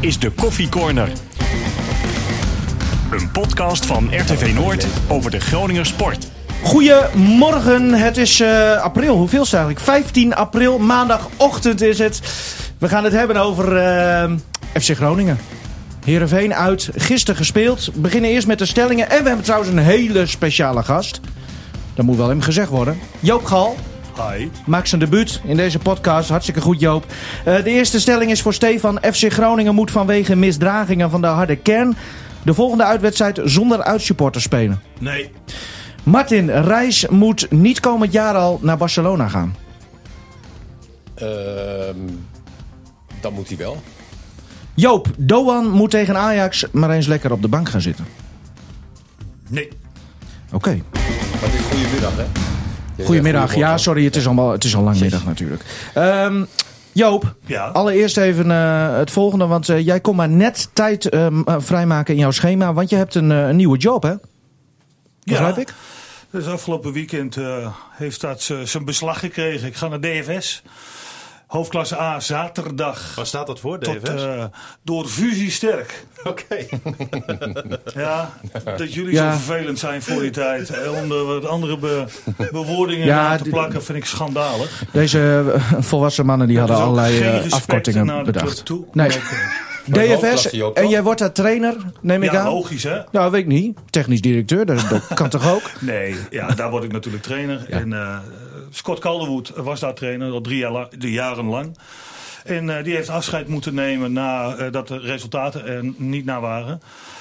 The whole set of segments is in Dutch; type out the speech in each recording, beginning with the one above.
is de Koffie Corner. Een podcast van RTV Noord over de Groninger sport. Goedemorgen, het is eh, april. Hoeveel is het eigenlijk? 15 april, maandagochtend is het. We gaan het hebben over eh, FC Groningen. Heerenveen uit, gisteren gespeeld. We beginnen eerst met de stellingen. En we hebben trouwens een hele speciale gast. Dat moet wel even gezegd worden. Joop Gal. Hi. Maakt zijn debuut in deze podcast. Hartstikke goed, Joop. Eh, de eerste stelling is voor Stefan. FC Groningen moet vanwege misdragingen van de harde kern... de volgende uitwedstrijd zonder uitsupporters spelen. Nee. Martin Reis moet niet komend jaar al naar Barcelona gaan. Ehm dan moet hij wel. Joop, Doan moet tegen Ajax maar eens lekker op de bank gaan zitten. Nee. Oké. Maar het is goedemiddag, hè? Goedemiddag. Ja, sorry, het is, allemaal, het is al lang middag natuurlijk. Ehm, Joop, Ja. allereerst even eh, het volgende. Want eh, jij kon maar net tijd ehm, eh, vrijmaken in jouw schema. Want je hebt een, eh, een nieuwe job, hè? Begrijp ik? Dus afgelopen weekend eh, heeft dat zijn beslag gekregen. Ik ga naar DFS. Hoofdklasse A, zaterdag. Waar staat dat voor, Tot, DFS? eh, door fusie sterk. Oké. Ja, dat jullie Ja. zo vervelend zijn voor die tijd. Eh, Om er wat andere be- bewoordingen Ja, aan te plakken vind ik schandalig. Deze eh, volwassen mannen die Dat hadden allerlei geen eh, afkortingen naar de bedacht. toe. Nee. DFS, en jij wordt daar trainer, neem ik Ja, aan? logisch hè? Nou, weet ik niet. Technisch directeur, dat, dat kan toch ook? Nee, ja, daar word ik natuurlijk trainer. En eh, Scott Calderwood was daar trainer, al drie, jaar drie jaren lang. En eh, die heeft afscheid moeten nemen nadat de resultaten er niet naar waren.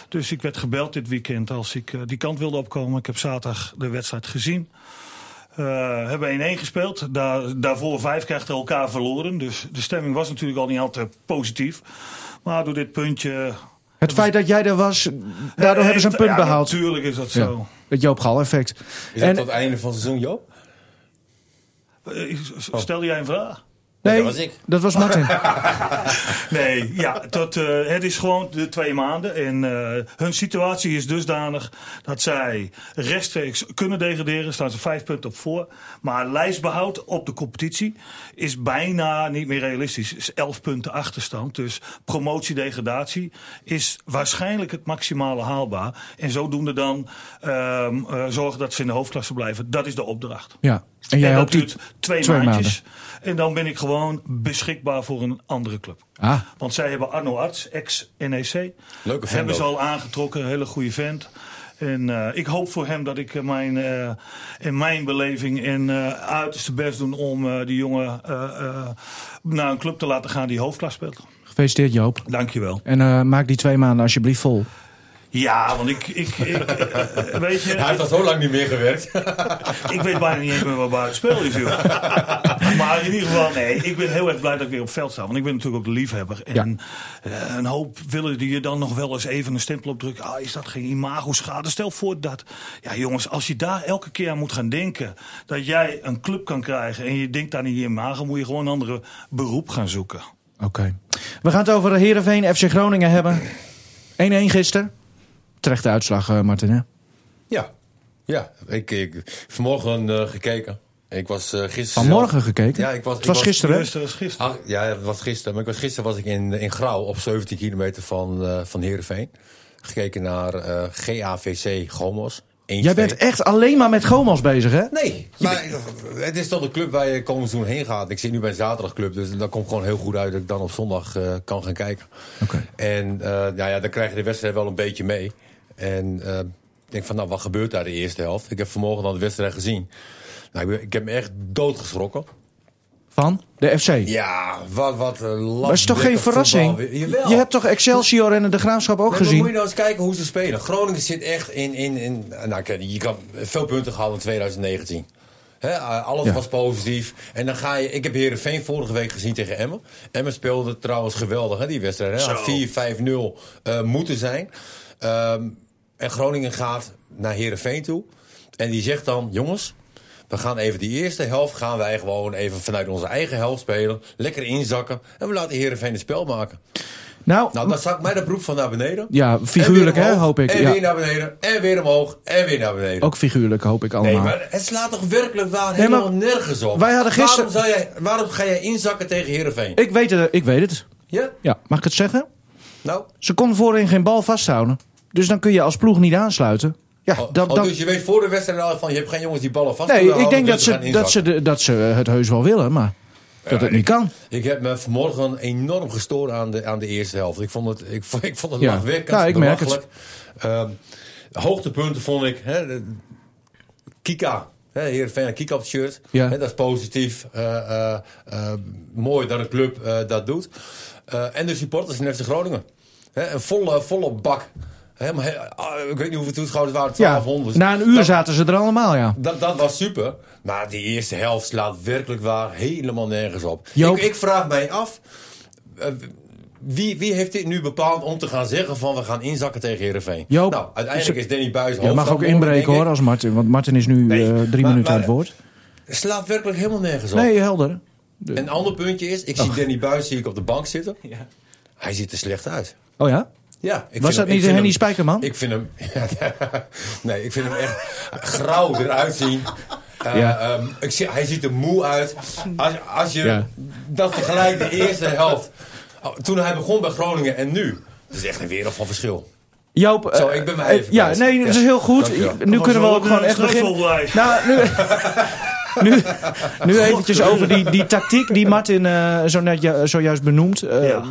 Dus ik werd gebeld dit weekend als ik eh, die kant wilde opkomen. Ik heb zaterdag de wedstrijd gezien. Eh hebben 1-1 gespeeld. Daar, daarvoor vijf keer achter elkaar verloren. Dus de stemming was natuurlijk al niet altijd positief. Maar door dit puntje... Het feit dat jij er was, daardoor hebben ze een punt ja, behaald. Natuurlijk is dat Ja. zo. Het Joop Gal effect. Is dat En- het einde van het seizoen, Joop? Eh, Stel jij een vraag? Nee, dat was ik. Dat was Martin. Nee, ja, dat, eh, het is gewoon de twee maanden. En eh, hun situatie is dusdanig dat zij rechtstreeks kunnen degraderen. Staan ze vijf punten op voor. Maar lijstbehoud op de competitie is bijna niet meer realistisch. Is elf punten achterstand. Dus promotie-degradatie is waarschijnlijk het maximale haalbaar. En zodoende dan ehm, eh, zorgen dat ze in de hoofdklasse blijven. Dat is de opdracht. Ja. En jij en dat duurt twee, twee maandjes. En dan ben ik gewoon beschikbaar voor een andere club. Ah, Want zij hebben Arno Arts, ex-NEC. Leuke vent Hebben ze ook. al aangetrokken, een hele goede vent. En eh, ik hoop voor hem dat ik eh, mijn, eh, in mijn beleving en eh uiterste best doen om eh, die jongen eh, eh, naar een club te laten gaan die hoofdklas speelt. gefeliciteerd Joop. Dankjewel. En eh, maak die twee maanden alsjeblieft vol. Ja, want ik, ik, ik eh, weet je, Hij heeft al zo lang niet meer gewerkt. ik weet bijna niet eens meer waar buiten speel is. joh. maar in ieder geval, nee, ik ben heel erg blij dat ik weer op het veld sta. Want ik ben natuurlijk ook de liefhebber. En eh, een hoop willen die je dan nog wel eens even een stempel op drukken. Ah, is dat geen imago-schade? Stel voor dat... Ja jongens, als je daar elke keer aan moet gaan denken... dat jij een club kan krijgen en je denkt aan die imago... moet je gewoon een andere beroep gaan zoeken. Oké. We gaan het over Heerenveen FC Groningen hebben. 1-1 gisteren. Terechte uitslag, eh, Martin, hè? ja. Ja. Ik, ik vanmorgen eh, gekeken. Ik was eh gisteren... Vanmorgen zelf- gekeken? Ja, ik was, Het ik was gisteren? Gisteren is gisteren. Ah, ja, het was gisteren. Maar ik was, gisteren was ik in, in Grauw op 17 kilometer van, eh van Heerenveen. Gekeken naar eh, GAVC Gomos. 1-2. Jij bent echt alleen maar met Gomos bezig, hè? Nee, maar het is toch de club waar je komend seizoen heen gaat. Ik zit nu bij een zaterdagclub, dus dat komt gewoon heel goed uit dat ik dan op zondag eh, kan gaan kijken. Oké. En eh, nou ja, dan krijg je de wedstrijd wel een beetje mee. En eh, ik denk van, nou, wat gebeurt daar de eerste helft? Ik heb vanmorgen dan de wedstrijd gezien. Nou, ik, ben- ik heb me echt doodgeschrokken. Van de FC. Ja, wat, wat een. Maar is toch geen verrassing? Jawel. Je hebt toch Excelsior en de Graafschap ook Nee, maar gezien? moet je nou eens kijken hoe ze spelen. Groningen zit echt in... in, in nou, je kan veel punten gehaald in 2019. Hè, eh, alles Ja. was positief. En dan ga je... Ik heb Heerenveen vorige week gezien tegen Emmen. Emmen speelde trouwens geweldig, hè, die wedstrijd. Hè? Zo. Had 4-5-0 eh, moeten zijn. Ehm, en Groningen gaat naar Heerenveen toe. En die zegt dan... Jongens, we gaan even die eerste helft... gaan wij gewoon even vanuit onze eigen helft spelen. Lekker inzakken. En we laten Heerenveen het spel maken. Nou, Nou, dan zak mij de broek van naar beneden. ja, figuurlijk, hè, hoop ik. En Ja. weer naar beneden. En weer omhoog. En weer naar beneden. Ook figuurlijk, hoop ik allemaal. Nee, maar het slaat toch werkelijk waar Nee, helemaal nergens op. wij hadden gisteren- waarom, jij, waarom ga jij inzakken tegen Heerenveen? ik, weet het, ik weet het. Ja? Ja, mag ik het zeggen? Nou, Ze konden voorin geen bal vasthouden. Dus dan kun je als ploeg niet aansluiten. Ja, oh, dat, oh, dat, dus je weet voor de wedstrijd al van, je hebt geen jongens die ballen vast nee, ik denk dat ze, dat, ze, de- dat ze het heus wel willen, maar dat het niet kan. Ik heb me vanmorgen enorm gestoord aan de, aan de eerste helft. Ik vond het, ik, ik vond het Ja. lachwekkend, Ja, ik merk het. Ehm, hoogtepunten vond ik... Hè, de- Kika. Heerenveen, Kika op het shirt. Ja. Hè, dat is positief. Eh, eh, eh, mooi dat een club eh, dat doet. Eh, en de supporters van FC Groningen. Hè, een volle, volle bak. Hè, maar, he- ah, ik weet niet hoeveel toeschouwers waren. Ja, 1200. na een uur Dat- zaten ze er allemaal, ja. dat, dat was super. Maar die eerste helft slaat werkelijk waar helemaal nergens op. Ik, ik vraag mij af. eh, wie, wie heeft dit nu bepaald om te gaan zeggen van we gaan inzakken tegen Heerenveen? Joop. Nou, uiteindelijk is Danny Buis Je mag ook inbreken hoor als Martin. Want Martin is nu Nee, eh, drie maar- minuten maar- aan het woord. Slaat werkelijk helemaal nergens op. Nee, helder. En een ander puntje is, ik zie Danny Buis zie ik op de bank zitten. Hij ziet er slecht uit. Oh ja? Ja, ik Was vind dat hem- ik niet vind Henny Spijkerman? Ik vind hem. nee, ik vind hem echt grauw eruit zien. Eh, Ja. ehm, ik zie, hij ziet er moe uit. Als, als je Ja. dat vergelijkt, de eerste helft. Oh, Toen hij begon bij Groningen en nu. Dat is echt een wereld van verschil. Joop, Zo, eh, ik ben mij eh, even Ja, kwijt. nee, dat is Ja. heel goed. Nu kunnen we wel ook gewoon eh, echt beginnen. Nou, nu, nu, nu eventjes over die, die tactiek die Martin eh, zo net ju- zojuist benoemt. Eh, Ja.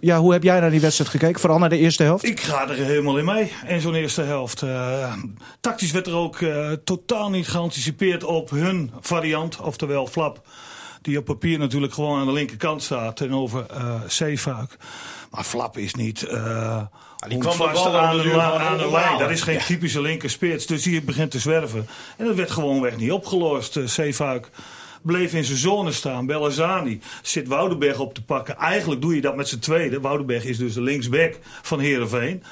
ja, hoe heb jij naar die wedstrijd gekeken? Vooral naar de eerste helft? Ik ga er helemaal in mee in zo'n eerste helft. Eh, tactisch werd er ook totaal niet geanticipeerd op hun variant, oftewel Flap. Die op papier natuurlijk gewoon aan de linkerkant staat tegenover eh Zeefuik. Maar Flap is niet. Eh die kwam vast aan de, aan de lijn. Dat is geen typische linkerspits. Dus die begint te zwerven. En dat werd gewoonweg niet opgelost. Zeefuik bleef in zijn zone staan. Bellazani zit Woudenberg op te pakken. Eigenlijk doe je dat met z'n tweede. Woudenberg is dus de linksback van Heerenveen.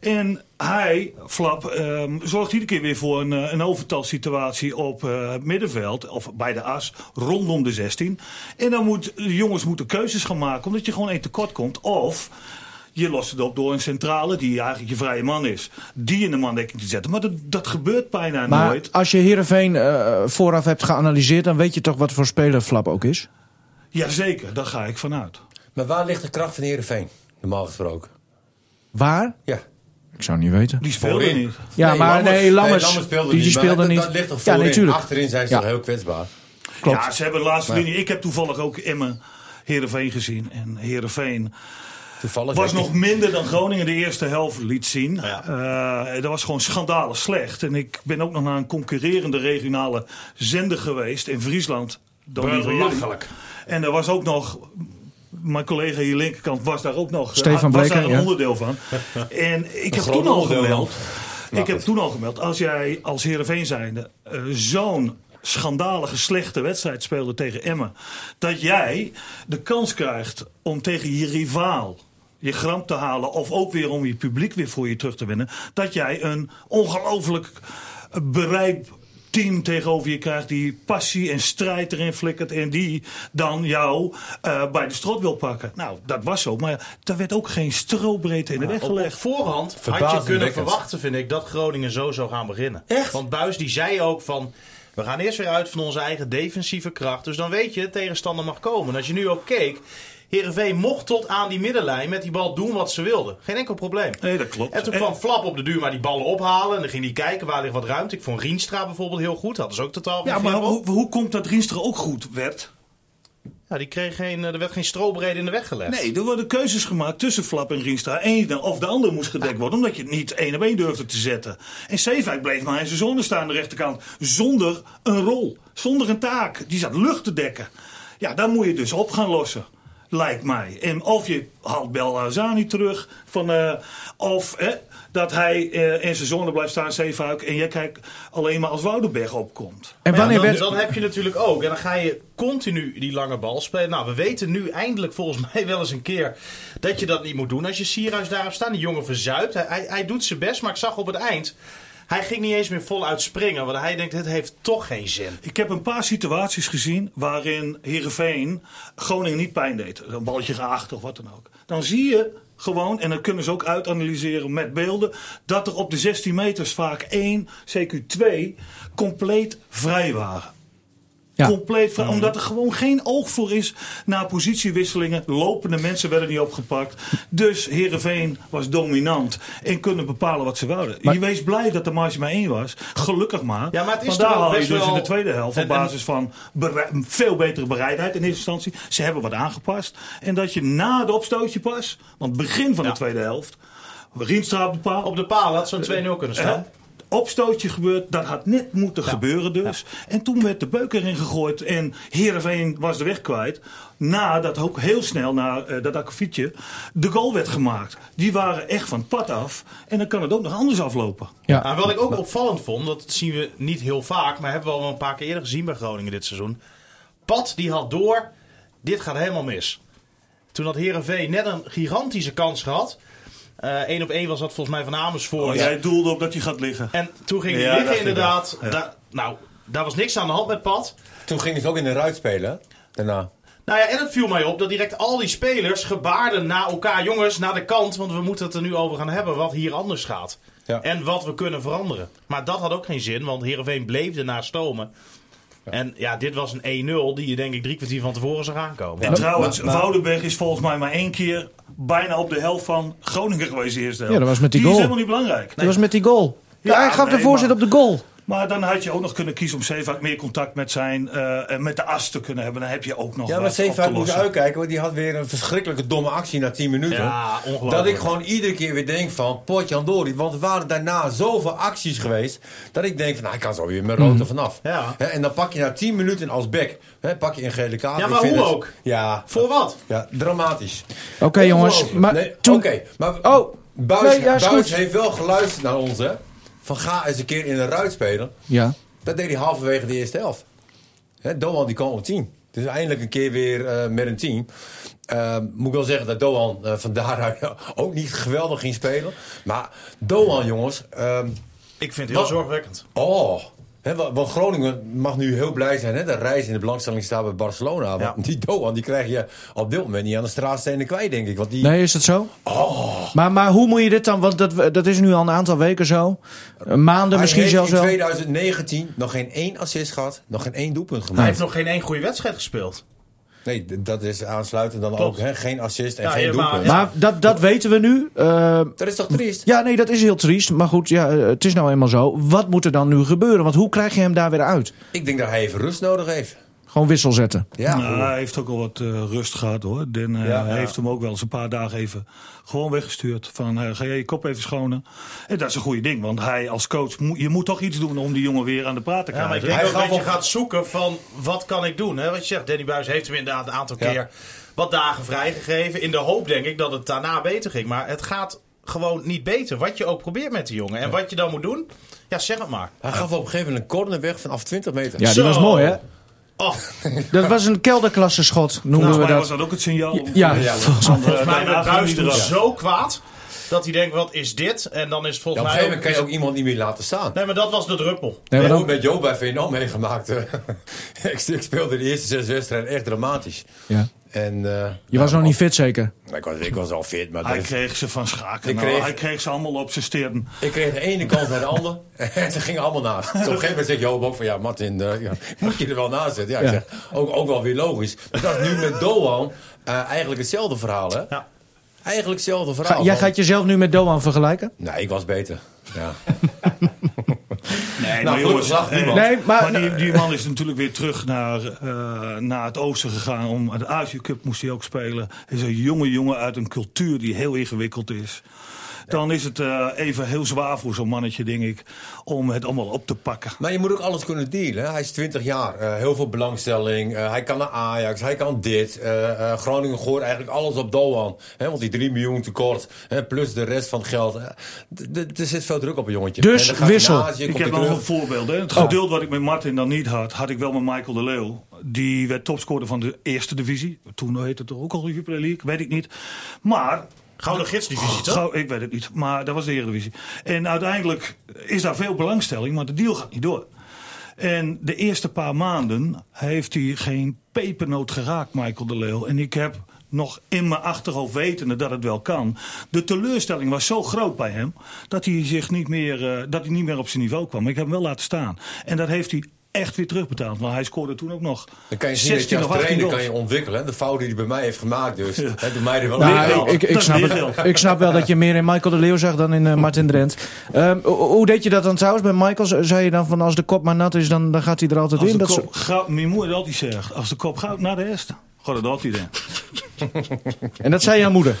En hij, Flap, ehm, zorgt iedere keer weer voor een, eh, een overtalsituatie op eh, het middenveld. Of bij de as, rondom de 16. En dan moet de jongens moeten keuzes gaan maken. Omdat je gewoon één tekort komt. Of je lost het op door een centrale, die eigenlijk je vrije man is. Die in de mandekking te zetten. Maar dat, dat gebeurt bijna Maar nooit. als je Heerenveen eh vooraf hebt geanalyseerd... dan weet je toch wat voor speler Flap ook is? Jazeker, daar ga ik vanuit. Maar waar ligt de kracht van Heerenveen? Normaal gesproken. Waar? Ja. Ik zou niet weten. Die speelde Voorin. niet. Ja, maar nee, Lammers, speelde die- die maar speelde dat- niet. Dat ligt toch Ja, voorin. natuurlijk. Achterin zijn ze Ja. toch heel kwetsbaar. Klopt. Ja, ze hebben de laatste linie. Ik heb toevallig ook Emmen Heerenveen gezien. En Heerenveen Toevallig. was nog minder dan Groningen de eerste helft liet zien. Eh, dat was gewoon schandalig slecht. En ik ben ook nog naar een concurrerende regionale zender geweest in Friesland. Belachelijk. En er was ook nog. Mijn collega hier linkerkant was daar ook nog. Stefan was Bleker, daar een ja. onderdeel van. En ik heb toen al gemeld. Ik heb toen al gemeld. Als jij als Heerenveen zijnde eh, zo'n schandalige slechte wedstrijd speelde tegen Emmen. Dat jij de kans krijgt om tegen je rivaal je gram te halen. Of ook weer om je publiek weer voor je terug te winnen. Dat jij een ongelooflijk bereid team tegenover je krijgt die passie en strijd erin flikkert en die dan jou eh, bij de strot wil pakken. Nou, dat was zo, maar daar werd ook geen strobreedte in de weg Op, op gelegd. voorhand had je kunnen verwachten, vind ik, dat Groningen zo zou gaan beginnen. Echt? Want Buis die zei ook van... We gaan eerst weer uit van onze eigen defensieve kracht. Dus dan weet je, de tegenstander mag komen. En als je nu ook keek... Heerenveen mocht tot aan die middenlijn met die bal doen wat ze wilden. Geen enkel probleem. Nee, dat klopt. En toen En- kwam Flap op de duur maar die ballen ophalen. En dan ging hij kijken waar ligt wat ruimte. Ik vond Rienstra bijvoorbeeld heel goed. Hadden ze ook totaal Ja, maar hoe, hoe komt dat Rienstra ook goed werd? Ja, die kreeg geen, er werd geen strobreedte in de weg gelegd. Nee, er worden keuzes gemaakt tussen Flap en Rienstra. Eén of de ander moest gedekt worden, omdat je het niet één op één durfde te zetten. En Zeefuik bleef maar in zijn zone staan aan de rechterkant. Zonder een rol, zonder een taak. Die zat lucht te dekken. Ja, daar moet je dus op gaan lossen. Lijkt mij. En of je haalt Belazani terug. Van, eh, of eh, dat hij eh, in zijn zone blijft staan, Zeefuik. En jij kijkt alleen maar als Woudenberg opkomt. En Maar ja, wanneer dan, werd... dan heb je natuurlijk ook. En dan ga je continu die lange bal spelen. Nou, we weten nu eindelijk volgens mij wel eens een keer dat je dat niet moet doen. Als je Sierhuis daarop staat, die jongen verzuipt. Hij, hij, hij doet zijn best, maar ik zag op het eind. Hij ging niet eens meer voluit springen. Want hij denkt, het heeft toch geen zin. Ik heb een paar situaties gezien waarin Heerenveen Groningen niet pijn deed. Een balletje geacht of wat dan ook. Dan zie je gewoon, en dat kunnen ze ook uitanalyseren met beelden, dat er op de 16 meters vaak één, zeker twee, compleet vrij waren. Ja. Compleet vrij, omdat er gewoon geen oog voor is naar positiewisselingen. Lopende mensen werden niet opgepakt. Dus Herenveen was dominant en kunnen bepalen wat ze. Maar- je wees blij dat de marge maar één was. Gelukkig maar. Ja, maar het is Want daar haal je dus wel- in de tweede helft En- op en- basis van veel betere bereidheid in eerste instantie. Ze hebben wat aangepast. En dat je na de opstootje pas, want begin van Ja. de tweede helft, Rienstra op de paal. Op de paal had zo'n 2-0 kunnen staan. Opstootje gebeurd, dat had net moeten gebeuren dus. En toen werd de beuk erin gegooid en Heerenveen was de weg kwijt. Nadat ook heel snel na eh, dat akkefietje de goal werd gemaakt. Die waren echt van het pad af. En dan kan het ook nog anders aflopen. Ja. Maar wat ik ook opvallend vond, dat zien we niet heel vaak, maar hebben we al wel een paar keer eerder gezien bij Groningen dit seizoen. Pat die had door, dit gaat helemaal mis. Toen had Herenveen net een gigantische kans gehad. Eén op één was dat volgens mij van Amersfoort. Oh, jij doelde op dat hij gaat liggen. En toen ging hij Ja, liggen inderdaad. nou, daar was niks aan de hand met Pat. Toen gingen ze ook in de ruit spelen, daarna. Nou ja, en het viel mij op dat direct al die spelers gebaarden naar elkaar. Jongens, naar de kant, want we moeten het er nu over gaan hebben wat hier anders gaat. Ja. En wat we kunnen veranderen. Maar dat had ook geen zin, want Heerenveen bleef ernaar stomen. En ja, dit was een 1-0 die je denk ik drie kwartier van tevoren zag aankomen. En trouwens, Woudenberg is volgens mij maar één keer bijna op de helft van Groningen geweest de eerste helft. Ja, dat was met die die goal. is helemaal niet belangrijk. Dat was met die goal. Ja, Ja, hij gaf de nee, voorzet maar- op de goal. Maar dan had je ook nog kunnen kiezen om Zeevaart meer contact met zijn eh, en met de as te kunnen hebben. Dan heb je ook nog Ja, maar Zeevaart moet uitkijken, want die had weer een verschrikkelijke domme actie na 10 minuten. Ja, ongelooflijk. Dat ik gewoon iedere keer weer denk van, potjandori. Want er waren daarna zoveel acties geweest, dat ik denk van, nou, ik kan zo weer mijn rood er vanaf. Ja. En dan pak je na 10 minuten als hè, pak je een gele kaart. Ja, maar hoe het- ook? Ja, Voor wat? ja, dramatisch. Oké jongens, maar Nee, toen... Oké, maar Oh, Buis, nee, ja, is Buis heeft wel geluisterd naar ons, hè. Van ga eens een keer in een ruit spelen. Ja. Dat deed hij halverwege de eerste helft. Hè, Doan die kwam op 10. Dus eindelijk een keer weer eh, met een team. Eh, moet ik wel zeggen dat Doan eh, van daaruit ook niet geweldig ging spelen. Maar Doan, jongens. ehm, Ik vind het heel Wat? zorgwekkend. oh. Wa- want Groningen mag nu heel blij zijn. Hè, dat Reis in de belangstelling staat bij Barcelona. Want Ja. die Doan die krijg je op dit moment niet aan de straatstenen kwijt, denk ik. Want die, Nee, is dat zo? Oh. Maar, maar hoe moet je dit dan, want dat, dat is nu al een aantal weken zo. Maanden hij misschien heeft zelfs in wel. 2019 nog geen één assist gehad. Nog geen één doelpunt gemaakt. Hij heeft nog geen één goede wedstrijd gespeeld. Nee, dat is aansluitend dan Klopt. ook. Hè? Geen assist en Ja, geen ja, maar- doelpunt. ja. Maar dat, dat weten we nu. Eh, Dat is toch triest? ja, nee, dat is heel triest. Maar goed, ja, eh, het is nou eenmaal zo. Wat moet er dan nu gebeuren? Want hoe krijg je hem daar weer uit? Ik denk dat hij even rust nodig heeft. Gewoon wissel zetten. Ja. Nou, hij heeft ook al wat eh, rust gehad hoor. Den eh, Ja, ja. heeft hem ook wel eens een paar dagen even gewoon weggestuurd. Van eh, ga jij je kop even schonen. En dat is een goede ding. Want hij als coach, je moet toch iets doen om die jongen weer aan de praat te Ja, maar ik krijgen. denk Hij ook dat je op- gaat zoeken van wat kan ik doen. Hè? Wat je zegt, Danny Buis heeft hem inderdaad een aantal Ja. keer wat dagen vrijgegeven. In de hoop denk ik dat het daarna beter ging. Maar het gaat gewoon niet beter. Wat je ook probeert met die jongen. En wat je dan moet doen, ja zeg het maar. Hij gaf op een gegeven moment een corner weg vanaf 20 meter. Ja, die Zo. was mooi, hè? Oh, Dat was een kelderklasse schot, noemden Volgens we mij dat. was dat ook het signaal. Ja, Ja, volgens mij. eh, volgens mij werd zo kwaad dat hij denkt, wat is dit? En dan is het Ja, volgens op een mij gegeven moment kan je ook iemand niet meer laten staan. Nee, maar dat was de druppel. Nee, Ik maar heb dan- ook met Joop bij VNO meegemaakt. ik, ik speelde de eerste zes wedstrijden echt dramatisch. ja. En, eh, Je was nog niet fit zeker? Ik was, ik was al fit, maar Hij is- kreeg ze van schaken. Ik Nou, kreeg- Hij kreeg ze allemaal op zijn sterren. ik kreeg de ene kant naar de ander. En ze gingen allemaal naast. Dus op een gegeven moment zegt Joop ook van... Ja, Martin, eh, ja, moet je er wel naast zitten? Ja, ik zeg, ook, ook wel weer logisch. Maar dat is nu met Doan eh, eigenlijk hetzelfde verhaal, hè? Ja. Eigenlijk hetzelfde Ga- verhaal. jij van- gaat jezelf nu met Doan vergelijken? Nee, ik was beter. Ja. Nee, Nou, gelukkig lacht eh, niemand. Nee, maar- maar die, die man is natuurlijk weer terug naar, eh, naar het oosten gegaan. Om de Azië Cup moest hij ook spelen. Hij is een jonge jongen uit een cultuur die heel ingewikkeld is. Dan is het eh, even heel zwaar voor zo'n mannetje, denk ik, om het allemaal op te pakken. Maar je moet ook alles kunnen dealen. hè. Hij is 20 jaar. eh, heel veel belangstelling. eh, hij kan naar Ajax. Hij kan dit. eh, eh, Groningen gooit eigenlijk alles op Doan. Hè, want die 3 miljoen tekort. Hè, plus de rest van het geld. Er zit veel druk op een jongetje. Dus wissel. Ik heb nog een voorbeeld. Hè. Het Oh. geduld wat ik met Martin dan niet had, had ik wel met Michael de Leeuw. Die werd topscorer van de eerste divisie. Toen heette het toch ook al de Jupiler League, weet ik niet. Maar Gouden gidsdivisie, toch? Gauw, ik weet het niet, maar dat was de Eredivisie. En uiteindelijk is daar veel belangstelling, maar de deal gaat niet door. En de eerste paar maanden heeft hij geen pepernoot geraakt, Michael de Leeuw. En ik heb nog in mijn achterhoofd wetende dat het wel kan. De teleurstelling was zo groot bij hem dat hij, zich niet, meer, eh, dat hij niet meer op zijn niveau kwam. Ik heb hem wel laten staan. En dat heeft hij echt weer terugbetaald. Want hij scoorde toen ook nog Dan kan je zien dat je 16 als of 18 trainer goals. kan je ontwikkelen. hè. De fout die hij bij mij heeft gemaakt dus. Hè, doet mij er wel Nou, ik, ik, Dat snap het. ik snap wel dat je meer in Michael de Leeuw zag dan in eh, Martin Drent. Ehm, ho- hoe deed je dat dan trouwens bij Michael? Zei je dan van als de kop maar nat is, dan, dan gaat hij er altijd Als in? de Dat kop goud, mijn moeder altijd zegt, als de kop goud naar de est, gaat het altijd in. zo- en dat zei jouw moeder.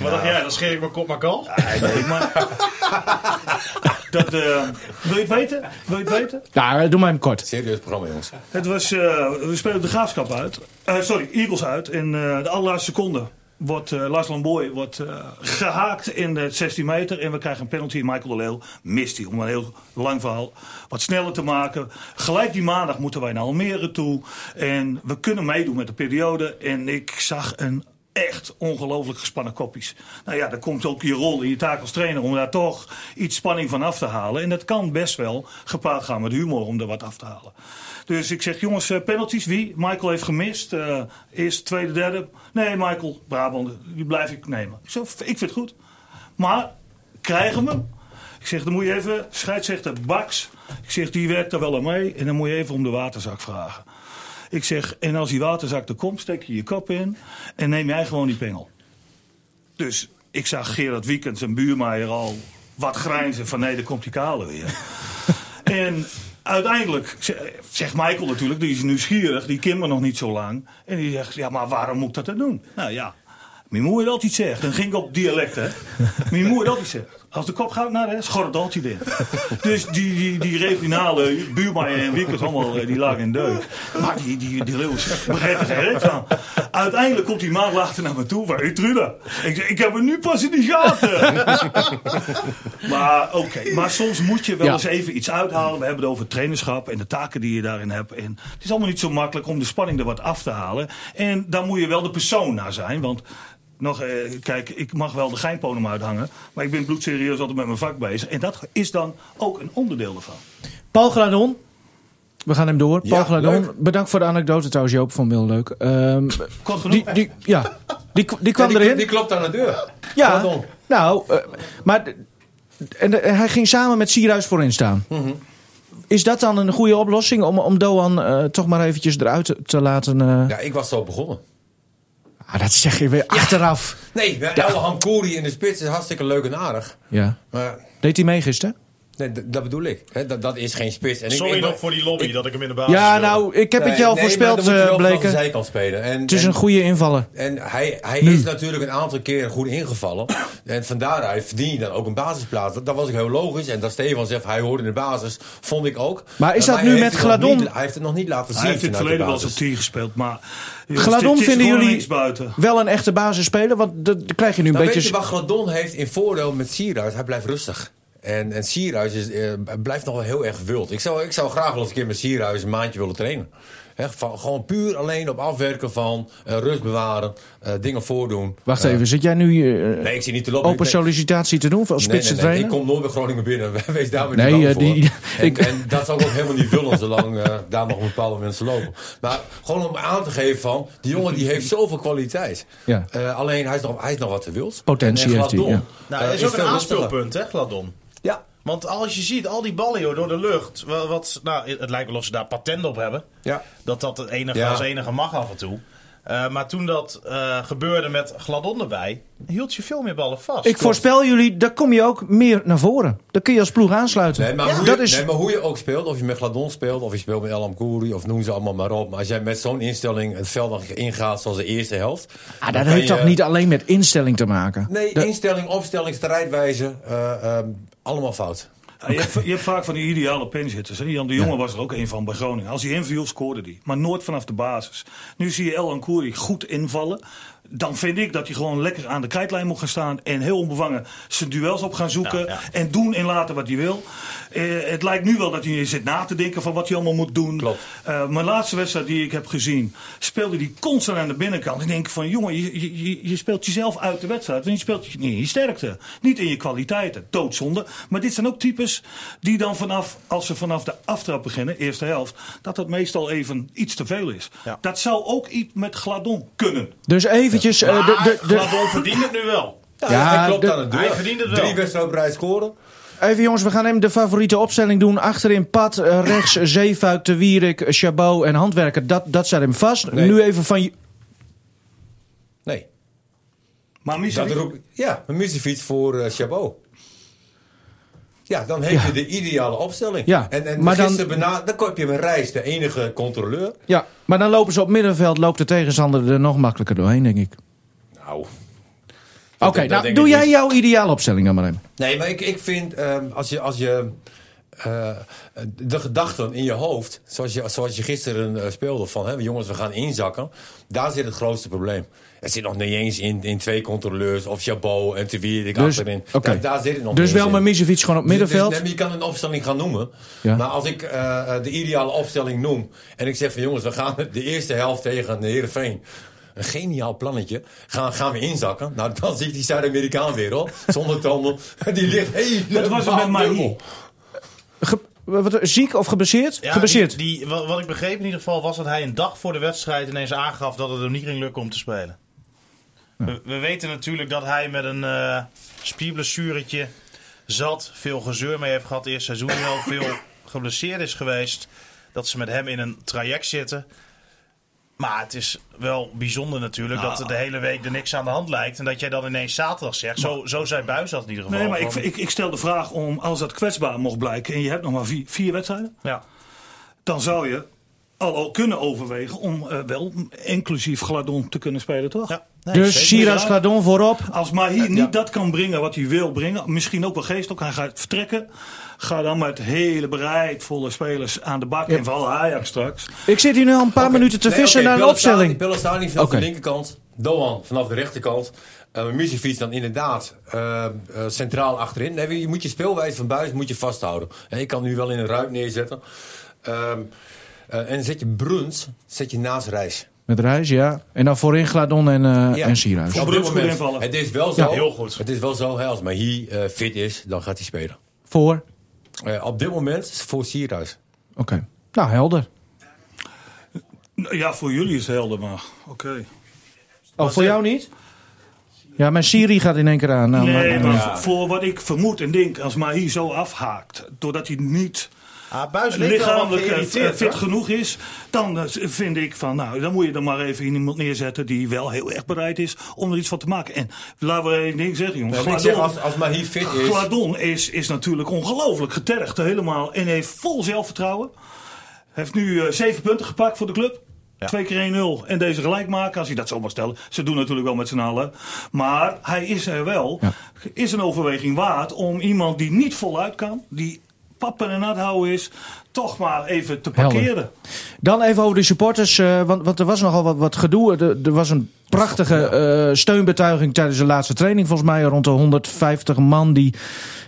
Wat dacht jij? Dan scheer ik mijn kop maar kal. Nee, nee, maar... dat, eh, wil je het weten? Wil je het weten? Ja, doe maar hem kort. Serieus programma, jongens. Het was, eh, we spelen de Graafschap uit. Eh, sorry, Eagles uit. In eh, de allerlaatste seconde wordt eh, Lars Lamboy wordt, eh, gehaakt in de 16 meter. En we krijgen een penalty. Michael de Leeuw mist die. Om een heel lang verhaal wat sneller te maken. Gelijk die maandag moeten wij naar Almere toe. En we kunnen meedoen met de periode. En ik zag een echt ongelooflijk gespannen koppies. Nou ja, dan komt ook je rol in je taak als trainer om daar toch iets spanning van af te halen. En dat kan best wel gepaard gaan met humor om er wat af te halen. Dus ik zeg, jongens, eh, penalties, wie? Michael heeft gemist. eh eerste, tweede, derde. Nee, Michael, Brabant, die blijf ik nemen. Ik, ik vind het goed. Maar, krijgen we hem? Ik zeg, dan moet je even, scheidsrechter Baks. Ik zeg, die werkt er wel aan mee. En dan moet je even om de waterzak vragen. Ik zeg, en als die waterzak er komt, steek je je kop in en neem jij gewoon die pengel. Dus ik zag Gerard Wiekens en Buurmeijer al wat grijnzen van nee, daar komt die kale weer. en uiteindelijk ze- zegt Michael natuurlijk, die is nieuwsgierig, die kent me nog niet zo lang. En die zegt, ja, maar waarom moet ik dat dan doen? Nou ja, mijn moeder altijd zegt, dan ging ik op dialect hè. Mijn moeder altijd zegt, als de kop gaat naar de altijd in. Dus die, die, die regionale buurmaier en Wiekers allemaal, eh, die lagen in deuk. Maar die, die, die leeuw begreep er geen reet van. Uiteindelijk komt die maand later naar me toe. Waar, hey, Trude, ik, zeg, ik heb het nu pas in de gaten. maar oké, maar soms moet je wel Ja. eens even iets uithalen. We hebben het over trainerschap en de taken die je daarin hebt. En het is allemaal niet zo makkelijk om de spanning er wat af te halen. En daar moet je wel de persoon naar zijn. Want nog, eh, kijk, ik mag wel de geinpodium uithangen. Maar ik ben bloedserieus altijd met mijn vak bezig. En dat is dan ook een onderdeel ervan. Paul Gladon. We gaan hem door. Ja, Paul Gladon, leuk. bedankt voor de anekdote trouwens Joop, vond heel leuk. Ehm, Kort genoeg. die, die, ja, die, die kwam Ja, die, erin. die klopt aan de deur. ja, Gladon. nou, eh, maar en, de- hij ging samen met Sierhuis voorin staan. Mhm. Is dat dan een goede oplossing om, om Doan eh, toch maar eventjes eruit te, te laten? eh? Ja, ik was zo begonnen. Ah, dat zeg je weer achteraf. Nee. Elham Kouri in de spits is hartstikke leuk en aardig. Ja. Maar Deed hij mee gisteren? Nee, dat bedoel ik. Hè, dat, dat is geen spits. En ik- Sorry ik, nog voor die lobby dat ik hem in de basis Ja, nou, ik heb het je al nee, voorspeld, maar dan moet je eh, Bleken. zijkant spelen. En, Het is en- een goede invaller. En hij, hij is natuurlijk een aantal keren goed ingevallen. En van daaruit verdien je dan ook een basisplaats. Dat, dat was ook heel logisch. En dat Stefan zegt, hij hoort in de basis, vond ik ook. Maar is Eh, dat hij nu met Gladon? niet- hij heeft het nog niet laten zien Hij heeft in het verleden wel eens op basis. 10 gespeeld. Maar jongens, Gladon dit vinden jullie wel een echte basisspeler? Want dat krijg je nu een Nou, weet beetje... je wat Gladon heeft in voordeel met Sierhuis? Hij blijft rustig. En, en Sierhuis is, eh, blijft nog wel heel erg wild. Ik zou, ik zou graag wel eens een keer met Sierhuis een maandje willen trainen. Van, gewoon puur alleen op afwerken van eh, rust bewaren, eh, dingen voordoen. Wacht even, zit jij nu Nee, ik zie niet te lopen. open Nee. sollicitatie te doen voor als Nee, nee, nee, trainen? Ik kom nooit bij Groningen binnen. Wees daar maar Nee, niet bang voor. die- en, ik- en dat zou ik ook helemaal niet willen zolang daar nog bepaalde mensen lopen. Maar gewoon om aan te geven van... die jongen die heeft zoveel kwaliteit. Ja. Eh, alleen hij is, nog, hij is nog wat te wild. Potentie En- en heeft hij, ja. Nou, dat is ook een aanspeelpunt, hè, Gladon? Want als je ziet, al die ballen joh, door de lucht. wa- Wat, nou, het lijkt wel of ze daar patent op hebben. Ja. Dat dat het enige Ja. als enige mag af en toe. Eh, maar toen dat eh, gebeurde met Gladon erbij, hield je veel meer ballen vast. Ik voorspel jullie, daar kom je ook meer naar voren. Dan kun je als ploeg aansluiten. Nee, maar, Ja. hoe dat je, is, nee, maar hoe je ook speelt, of je met Gladon speelt, of je speelt met El Kouri, of noem ze allemaal maar op. Maar als jij met zo'n instelling het veld ingaat zoals de eerste helft. ah, dat heeft je- toch niet alleen met instelling te maken? Nee, Dat- instelling, opstelling, strijdwijze, eh, ehm, allemaal fout. Ja, je, hebt, je hebt vaak van die ideale pinchitters. Jan de Jonge was er ook een van bij Groningen. Als hij inviel, scoorde hij. Maar nooit vanaf de basis. Nu zie je El Ankouri goed invallen. Dan vind ik dat hij gewoon lekker aan de krijtlijn moet gaan staan. En heel onbevangen zijn duels op gaan zoeken. Ja, ja. En doen en laten wat hij wil. Eh, het lijkt nu wel dat hij zit na te denken van wat hij allemaal moet doen. Klopt. Eh, mijn laatste wedstrijd die ik heb gezien, speelde hij constant aan de binnenkant. Ik denk van, jongen, je, je- je, speelt jezelf uit de wedstrijd. Want je speelt je niet in je sterkte, niet in je kwaliteiten. Doodzonde. Maar dit zijn ook types die dan vanaf, als ze vanaf de aftrap beginnen, eerste helft, dat dat meestal even iets te veel is. Ja. Dat zou ook iets met Gladon kunnen. Dus eventjes... eh, de, de, de, Gladon verdient het nu wel. Ja, Ja, hij klopt de- aan deur. hij verdient het wel. Drie wedstrijden op rij scoren. Even jongens, we gaan hem de favoriete opstelling doen. Achterin Pat, eh, rechts Zeefuik, De Wierik, Chabot en Handwerker. Dat, dat staat hem vast. Nee. Nu even van... je- Nee. Maar roep, ja, een misiefiets voor eh Chabot. Ja, dan heb je de ideale opstelling. Ja, en en maar dan- bena- dan heb je een reis, de enige controleur. Ja, maar dan lopen ze op middenveld, loopt de tegenstander er nog makkelijker doorheen, denk ik. Nou. Oké, nou doe jij niet. jouw ideale opstelling dan maar even. Nee, maar ik, ik vind ehm, als je, als je eh, de gedachten in je hoofd, zoals je, zoals je gisteren eh, speelde, van hè, jongens, we gaan inzakken, daar zit het grootste probleem. Het zit nog niet eens in, in twee controleurs of Chabot en te wie ik Dus, achterin. oké. Daar, daar zit het nog Dus wel met. Misevic gewoon op middenveld. Dus, je kan een opstelling gaan noemen. Ja. Maar als ik eh, de ideale opstelling noem en ik zeg van jongens, we gaan de eerste helft tegen de Heerenveen. Een geniaal plannetje. Gaan, gaan we inzakken? Nou, dan zie ik die Zuid-Amerikaan weer hoor. Zonder tanden. Die ligt helemaal Dat was het met Mahi. Dubbel. Ge- wat, ziek of geblesseerd? Ja, geblesseerd. Die, die, wat, wat ik begreep in ieder geval was dat hij een dag voor de wedstrijd ineens aangaf dat het hem niet ging lukken om te spelen. We, we weten natuurlijk dat hij met een eh spierblessuretje zat, veel gezeur mee heeft gehad eerst seizoen, wel veel geblesseerd is geweest. Dat ze met hem in een traject zitten. Maar het is wel bijzonder natuurlijk dat er de hele week er niks aan de hand lijkt. En dat jij dan ineens zaterdag zegt. Zo, zo zei Buis dat in ieder geval. Nee, maar ik, ik, ik stel de vraag om, als dat kwetsbaar mocht blijken en je hebt nog maar vier, vier wedstrijden, ja. dan zou je al, kunnen overwegen om eh, wel inclusief Gladon te kunnen spelen, toch? Ja. Nee, dus. Siras Gladon voorop. Als Mahi niet dat kan brengen wat hij wil brengen, misschien ook wel geestelijk, hij gaat vertrekken. Ga dan met hele bereidvolle spelers aan de bak. En vooral Ajax straks. Ik zit hier nu al een paar minuten te Nee, vissen naar een staat- opstelling. Pelle staat niet vanaf Oké. de linkerkant. Doan vanaf de rechterkant. Uh, Muzifiets dan inderdaad eh, eh, centraal achterin. Nee, je moet je speelwijze van buis moet je vasthouden. En je kan nu wel in een ruit neerzetten. Ehm, eh, en dan zet je Bruns zet je naast Reis. Met Reis, ja. En dan voorin Gladon en, eh Ja. en Sierhuis. Voor Op dit moment. Het is wel zo. Ja, heel goed. Het is wel zo, hè, als Mahi eh fit is, dan gaat hij spelen. Voor? Eh, op dit moment voor Sierhuis. Oké. Nou, helder. Ja, voor jullie is het helder, maar oké. Oh, voor jou niet? Ja, mijn Siri gaat in één keer aan. Nou, Nee, maar- maar voor wat ik vermoed en denk, als Mahi zo afhaakt, doordat hij niet Ah, Buis lichamelijk eh, fit hoor. genoeg is, dan eh, vind ik van, nou, dan moet je er maar even iemand neerzetten die wel heel erg bereid is om er iets van te maken. En laten we één ding zeggen, jongens. En ik zeg, als, als Mahi fit is... Gladon is, is natuurlijk ongelooflijk getergd helemaal en heeft vol zelfvertrouwen. Heeft nu eh, zeven punten gepakt voor de club. Ja. Twee keer 1-0 en deze gelijk maken, als hij dat zo mag stellen. Ze doen natuurlijk wel met z'n allen. Maar hij is er wel. Ja. Is een overweging waard om iemand die niet voluit kan, die pappen en nat houden is, toch maar even te Helder. parkeren. Dan even over de supporters, eh, want, want er was nogal wat, wat gedoe. Er, er was een prachtige eh, steunbetuiging tijdens de laatste training. Volgens mij rond de 150 man die,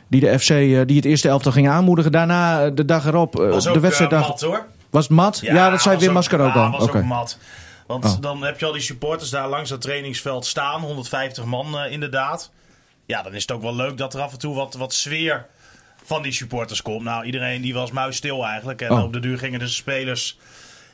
die de FC, eh, die het eerste elftal ging aanmoedigen. Daarna, de dag erop, Was de wedstrijddag, mat hoor. was het mat. Ja, dat zei was Wim Masker ook ja, al. was Oké. ook mat. Want Oh. dan heb je al die supporters daar langs dat trainingsveld staan. 150 man inderdaad. Ja, dan is het ook wel leuk dat er af en toe wat, wat sfeer van die supporters komt. Nou, iedereen die was muisstil eigenlijk. En Oh. op de duur gingen de spelers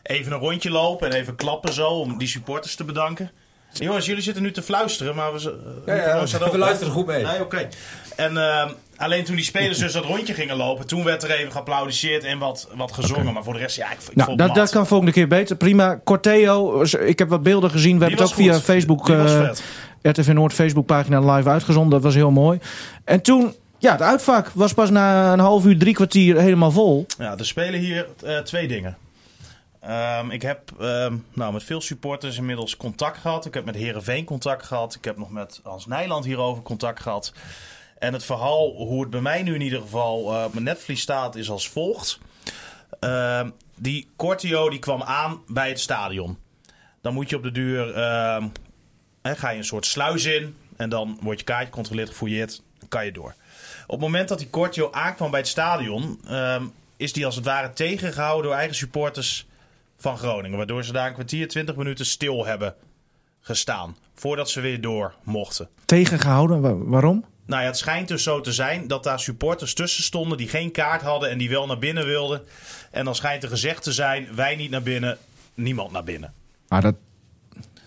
even een rondje lopen en even klappen zo om die supporters te bedanken. Jongens, jullie zitten nu te fluisteren, maar we, z- Ja, ja, we luisteren goed mee. Nee, oké. En ehm, alleen toen die spelers dus dat rondje gingen lopen, toen werd er even geapplaudiseerd en wat, wat gezongen. Maar voor de rest, ja, ik, ik Nou, vond dat, dat kan volgende keer beter. Prima. Corteo, ik heb wat beelden gezien. We Die hebben het ook via. Facebook, eh. RTV Noord Facebookpagina live uitgezonden. Dat was heel mooi. En toen, ja, het uitvak was pas na een half uur, drie kwartier helemaal vol. Ja, er spelen hier eh, twee dingen. Ehm, ik heb ehm, nou, met veel supporters inmiddels contact gehad. Ik heb met Herenveen contact gehad. Ik heb nog met Hans Nijland hierover contact gehad. En het verhaal, hoe het bij mij nu in ieder geval eh, op mijn netvlies staat, is als volgt. Ehm, die Cortio die kwam aan bij het stadion. Dan moet je op de duur, hè, ga je een soort sluis in. En dan wordt je kaartje gecontroleerd, gefouilleerd. Dan kan je door. Op het moment dat die Cortio aankwam bij het stadion, ehm, is die als het ware tegengehouden door eigen supporters van Groningen. Waardoor ze daar een kwartier, twintig minuten stil hebben gestaan. Voordat ze weer door mochten. Tegengehouden. Wa- waarom? Nou ja, het schijnt dus zo te zijn dat daar supporters tussen stonden die geen kaart hadden en die wel naar binnen wilden. En dan schijnt er gezegd te zijn: wij niet naar binnen, niemand naar binnen. Maar dat,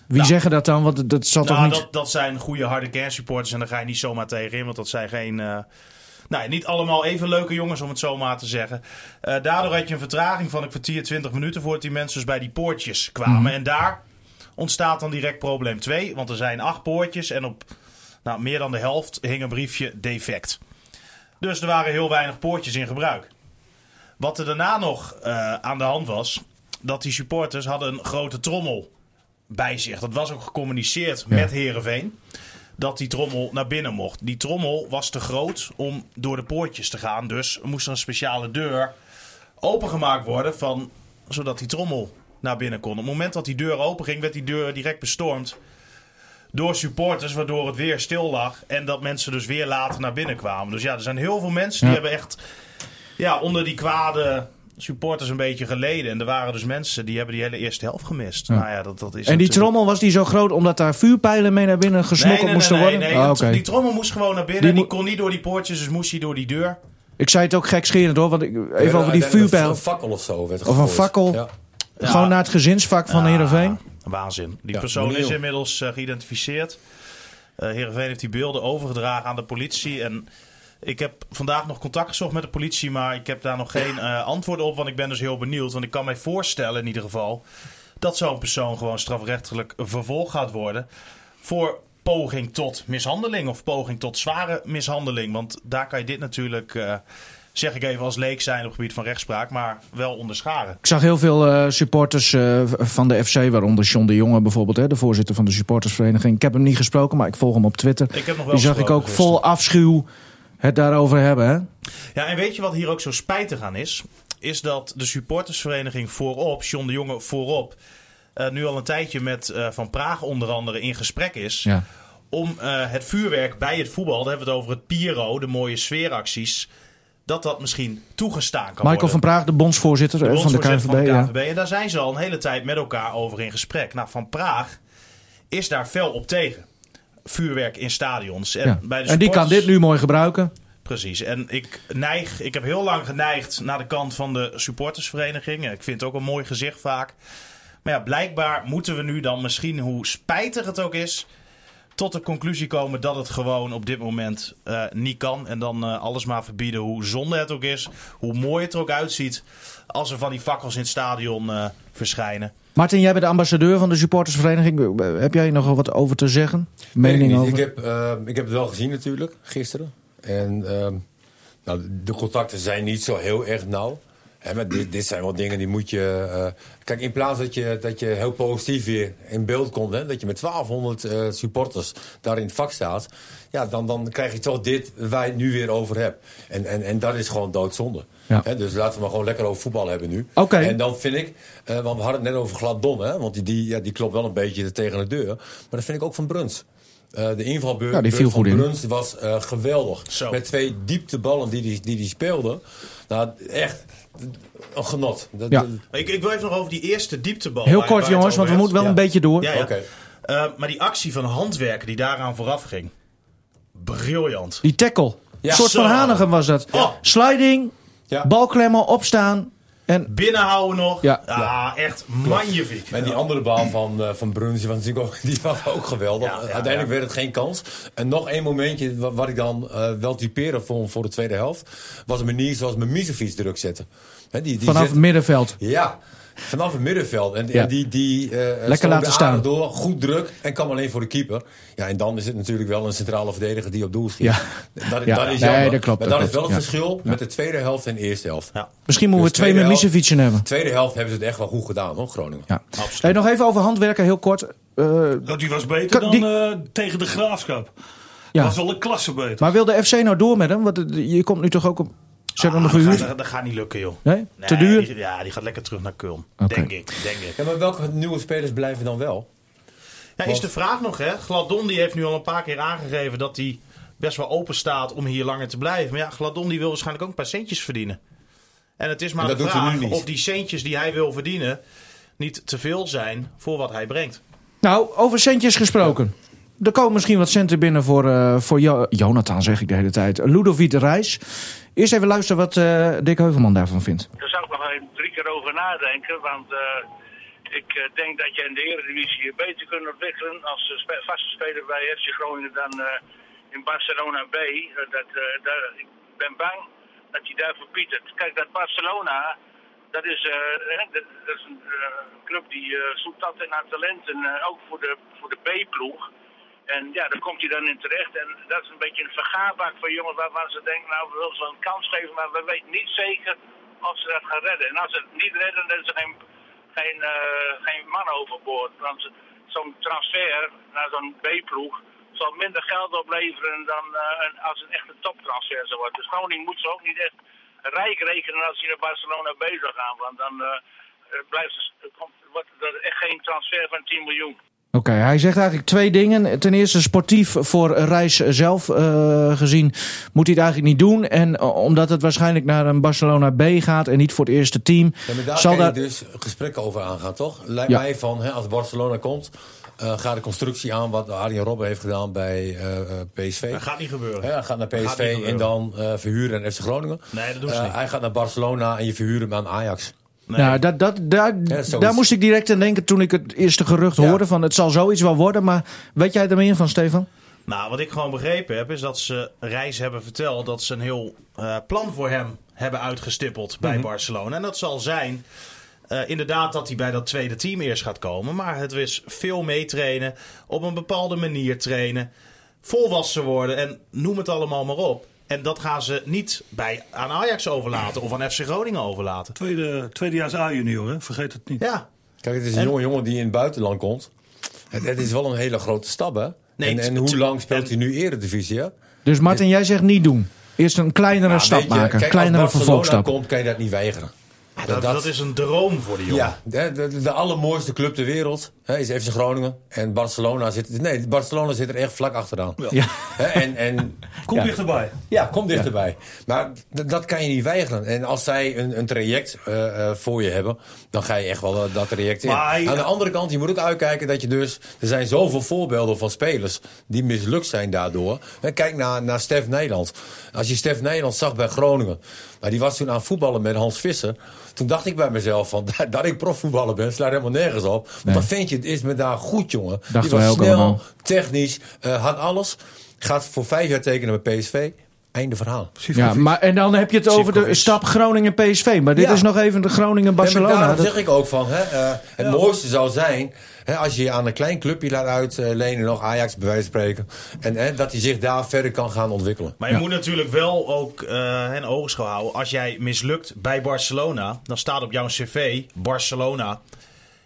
wie Nou. zeggen dat dan? Want dat- zal toch Nou, niet... dat, dat zijn goede harde kernsupporters en daar ga je niet zomaar tegen in, want dat zijn geen. eh, Nou, niet allemaal even leuke jongens, om het zo maar te zeggen. Eh, daardoor had je een vertraging van een kwartier, 20 minuten... voordat die mensen dus bij die poortjes kwamen. En daar ontstaat dan direct probleem 2. Want er zijn acht poortjes en op nou, meer dan de helft hing een briefje defect. Dus er waren heel weinig poortjes in gebruik. Wat er daarna nog eh, aan de hand was... dat die supporters hadden een grote trommel bij zich. Dat was ook gecommuniceerd met Herenveen. Dat die trommel naar binnen mocht. Die trommel was te groot om door de poortjes te gaan. Dus er moest een speciale deur opengemaakt worden. Van, zodat die trommel naar binnen kon. Op het moment dat die deur open ging, werd die deur direct bestormd. Door supporters, waardoor het weer stil lag. En dat mensen dus weer later naar binnen kwamen. Dus ja, er zijn heel veel mensen die Ja. hebben echt ja, onder die kwade supporters een beetje geleden. En er waren dus mensen die hebben die hele eerste helft gemist. Nou ja, dat, dat is En die natuurlijk- trommel was die zo groot omdat daar vuurpijlen mee naar binnen gesmokkeld Nee, nee, moesten nee, worden? nee, nee. Ah, oké. Die trommel moest gewoon naar binnen. Die Die, kon niet door die poortjes, dus moest hij door die deur. Ik zei het ook gekscherend hoor, want ik, even over die Uiteindelijk vuurpijl. Een fakkel of zo werd Of een fakkel. Ja. Gewoon naar het gezinsvak van Ja, Heerenveen. Waanzin. Die Ja, persoon is inmiddels eh, geïdentificeerd. Eh Heerenveen heeft die beelden overgedragen aan de politie. En ik heb vandaag nog contact gezocht met de politie, maar ik heb daar nog geen eh, antwoorden op. Want ik ben dus heel benieuwd. Want ik kan mij voorstellen in ieder geval dat zo'n persoon gewoon strafrechtelijk vervolgd gaat worden. Voor poging tot mishandeling of poging tot zware mishandeling. Want daar kan je dit natuurlijk, eh, zeg ik even als leek zijn op het gebied van rechtspraak, maar wel onderscharen. Ik zag heel veel eh, supporters van de FC, waaronder John de Jonge bijvoorbeeld, hè, de voorzitter van de supportersvereniging. Ik heb hem niet gesproken, maar ik volg hem op Twitter. Ik heb nog wel Die zag ik ook vol afschuw het daarover hebben. Hè? Ja, en weet je wat hier ook zo spijtig aan is? Is dat de supportersvereniging voorop, John de Jonge voorop, eh, nu al een tijdje met eh, Van Praag onder andere in gesprek is. Ja. Om eh, het vuurwerk bij het voetbal, dan hebben we het over het Piro, de mooie sfeeracties. Dat dat misschien toegestaan kan Michael worden. van Praag, de bondsvoorzitter De eh, van de bondsvoorzitter KNVB. van ja. de KNVB. En daar zijn ze al een hele tijd met elkaar over in gesprek. Nou, Van Praag is daar fel op tegen. Vuurwerk in stadions. En, Ja. bij de En die kan dit nu mooi gebruiken. Precies. En ik neig, ik heb heel lang geneigd naar de kant van de supportersvereniging. Ik vind het ook een mooi gezicht vaak. Maar ja, blijkbaar moeten we nu dan misschien, hoe spijtig het ook is, tot de conclusie komen dat het gewoon op dit moment eh, niet kan. En dan eh, alles maar verbieden, hoe zonde het ook is, hoe mooi het er ook uitziet als er van die fakkels in het stadion eh, verschijnen. Martin, jij bent de ambassadeur van de supportersvereniging. Heb jij hier nog wat over te zeggen? Mening niet. over? Ik heb, eh, ik heb het wel gezien natuurlijk, gisteren. En ehm, nou, de contacten zijn niet zo heel erg nauw. Maar dit, dit zijn wel dingen die moet je... eh, kijk, in plaats dat je, dat je heel positief weer in beeld komt... Hè, dat je met 1200 eh, supporters daar in het vak staat... Ja, dan, dan krijg je toch dit waar je het nu weer over hebt. En, en, en dat is gewoon doodzonde. Ja. Dus laten we maar gewoon lekker over voetbal hebben nu. Oké. En dan vind ik, eh, want we hadden het net over Gladon, hè, want die, die, ja, die klopt wel een beetje tegen de deur. Maar dat vind ik ook van Bruns. Eh, de invalbeurt Ja, die viel beurt van goed in. Bruns was eh, geweldig. Zo. Met twee diepteballen die die, die, die speelde. Nou, echt een genot. Dat, Ja. dat- Ik, ik wil even nog over die eerste dieptebal. Heel kort jongens, want we moeten wel een beetje door. Ja. Eh, maar die actie van handwerken die daaraan vooraf ging. Briljant. Die tackle. Ja, een soort zo. van Hanegem was dat. Oh. Sliding, Ja. balklemmen, opstaan. En Binnenhouden nog. Ja. Ja, echt magnifiek. En die andere bal van, eh, van Bruns, die was natuurlijk ook, die was ook geweldig. Ja, ja, Uiteindelijk ja. werd het geen kans. En nog één momentje wa- wat ik dan eh, wel typeren vond voor de tweede helft... was een manier zoals Mimicevic druk zetten. Hè, die, die vanaf zet- het middenveld. Ja, vanaf het middenveld. En, Ja. en die, die eh, Lekker laten staan. door, goed druk en kwam alleen voor de keeper. Ja, en dan is het natuurlijk wel een centrale verdediger die op doel schiet. Ja. Dat, Ja. dat is Nee, jammer. dat klopt, Maar dat dat is wel het Ja. verschil met de tweede helft en de eerste helft. Ja. Misschien moeten we Dus twee met tweede helft- Misevic hebben. Tweede helft hebben ze het echt wel goed gedaan, hoor, Groningen. Ja. Absoluut. Hey, nog even over handwerken, heel kort. Eh, Dat die was beter Kan- dan die- eh, tegen de graafschap. ja. was wel een klasse beter. Maar wil de FC nou door met hem? Want je komt nu toch ook op... Ah, dat, gehuurd? gaat, dat gaat niet lukken, joh. Nee? Te duur? die- ja, die gaat lekker terug naar Kulm. Oké. Denk ik, denk ik. Ja, maar welke nieuwe spelers blijven dan wel? Ja, is de vraag nog, hè? Gladon die heeft nu al een paar keer aangegeven dat hij best wel open staat om hier langer te blijven. Maar ja, Gladon die wil waarschijnlijk ook een paar centjes verdienen. En het is maar de vraag of die centjes die hij wil verdienen niet te veel zijn voor wat hij brengt. Nou, over centjes gesproken. Er komen misschien wat centen binnen voor, eh, voor Jo- Jonathan, zeg ik de hele tijd. Ludovic Reis. Eerst even luisteren wat eh, Dick Heuvelman daarvan vindt. Daar zou ik nog even drie keer over nadenken. Want eh, ik eh, denk dat je in de Eredivisie je beter kunt ontwikkelen als vaste speler bij FC Groningen dan in Barcelona B. Dat, daar, ik ben bang dat hij daar verpietert. Kijk, dat Barcelona, dat is, dat, is een club die zoekt altijd naar talenten, ook voor de, voor de B-ploeg. En ja, daar komt hij dan in terecht. En dat is een beetje een vergaarbak van jongens waarvan ze denken, nou, we willen ze een kans geven, maar we weten niet zeker of ze dat gaan redden. En als ze het niet redden, dan is er geen, geen, eh, geen man overboord. Want zo'n transfer naar zo'n B-ploeg zal minder geld opleveren dan eh, als het echt een toptransfer zou worden. Dus Groningen moet ze ook niet echt rijk rekenen als ze naar Barcelona B zou gaan. Want dan eh, eh, blijft komt, wordt er echt geen transfer van 10 miljoen. Oké, hij zegt eigenlijk twee dingen. Ten eerste sportief voor Reis zelf eh, gezien moet hij het eigenlijk niet doen. En eh, omdat het waarschijnlijk naar een Barcelona B gaat en niet voor het eerste team. Ja, maar daar zal kan daar... dus gesprekken over aangaan, toch? Lijkt Ja. mij van, hè, als Barcelona komt, eh gaat de constructie aan wat Arjen Robben heeft gedaan bij eh, eh, PSV. Dat gaat niet gebeuren. Ja, hij gaat naar Gaat PSV en dan eh, verhuren aan FC Groningen. Nee, dat doen ze niet. Hij gaat naar Barcelona en je verhuurt hem aan Ajax. Nee. Ja, dat, dat, daar, daar moest ik direct aan denken toen ik het eerste gerucht Ja. hoorde. Van het zal zoiets wel worden. Maar weet jij er meer van, Stefan? Nou, wat ik gewoon begrepen heb, is dat ze Reis hebben verteld dat ze een heel eh, plan voor hem hebben uitgestippeld bij Mhm. Barcelona. En dat zal zijn, eh, inderdaad, dat hij bij dat tweede team eerst gaat komen. Maar het is veel meetrainen, op een bepaalde manier trainen, volwassen worden en noem het allemaal maar op. En dat gaan ze niet bij, aan Ajax overlaten of aan FC Groningen overlaten. Tweede, tweedejaars A-junior, hè? vergeet het niet. Ja, Kijk, het is een En- jonge jongen die in het buitenland komt. Het, het is wel een hele grote stap, hè? Nee, en, hoe lang speelt en- hij nu eredivisie, hè? Dus Martin, jij zegt niet doen. Eerst een kleinere Nou, stap je, maken. kijk, kleinere als Barcelona vervolgstap. komt, kan je dat niet weigeren. Dat, dat is een droom voor die jongen. Ja, de, de, de allermooiste club ter wereld hè, is FC Groningen. En Barcelona zit, nee, Barcelona zit er echt vlak achteraan. Ja. Hè, en, en Kom Ja. dichterbij. ja, kom dichterbij. Maar d- dat kan je niet weigeren. En als zij een, een traject eh, eh, voor je hebben, dan ga je echt wel eh, dat traject in. Maar Aan de andere kant, je moet ook uitkijken dat je dus... Er zijn zoveel voorbeelden van spelers die mislukt zijn daardoor. Kijk naar, naar Stef Nederland. Als je Stef Nederland zag bij Groningen... Maar die was toen aan het voetballen met Hans Visser. Toen dacht ik bij mezelf van, dat ik profvoetballer ben, slaat helemaal nergens op. Want Nee. dat vind je, het is me daar goed, jongen. Dachten die was snel, allemaal. technisch, eh, had alles. Gaat voor vijf jaar tekenen bij PSV. Einde verhaal. Ja, maar, en dan heb je het over de stap Groningen-PSV. Maar dit Ja. is nog even de Ja, Groningen-Barcelona. daarom Dat- zeg ik ook van, hè, eh, het mooiste zou zijn... Hè, als je je aan een klein clubje laat uitlenen, nog Ajax bij wijze van spreken... en hè, dat hij zich daar verder kan gaan ontwikkelen. Maar je moet natuurlijk wel ook eh een oogschouw houden. Als jij mislukt bij Barcelona, dan staat op jouw cv Barcelona.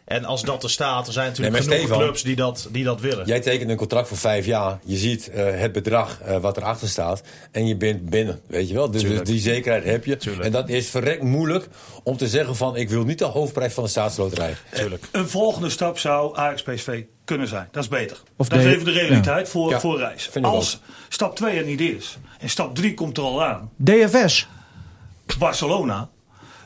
En als dat er staat, er zijn natuurlijk Nee, genoeg Stefan, clubs die dat, die dat willen. Jij tekent een contract voor vijf jaar. Je ziet eh, het bedrag eh, wat erachter staat. En je bent binnen. Weet je wel? Dus, dus Tuurlijk. die zekerheid heb je. Tuurlijk. En dat is verrekt moeilijk om te zeggen van... ik wil niet de hoofdprijs van de staatsloterij. Tuurlijk. Een volgende stap zou Ajax PSV kunnen zijn. Dat is beter. Of dat is de- even de realiteit voor, Ja, voor reis. Als stap 2 er niet is en stap 3 komt er al aan, DFS. Barcelona,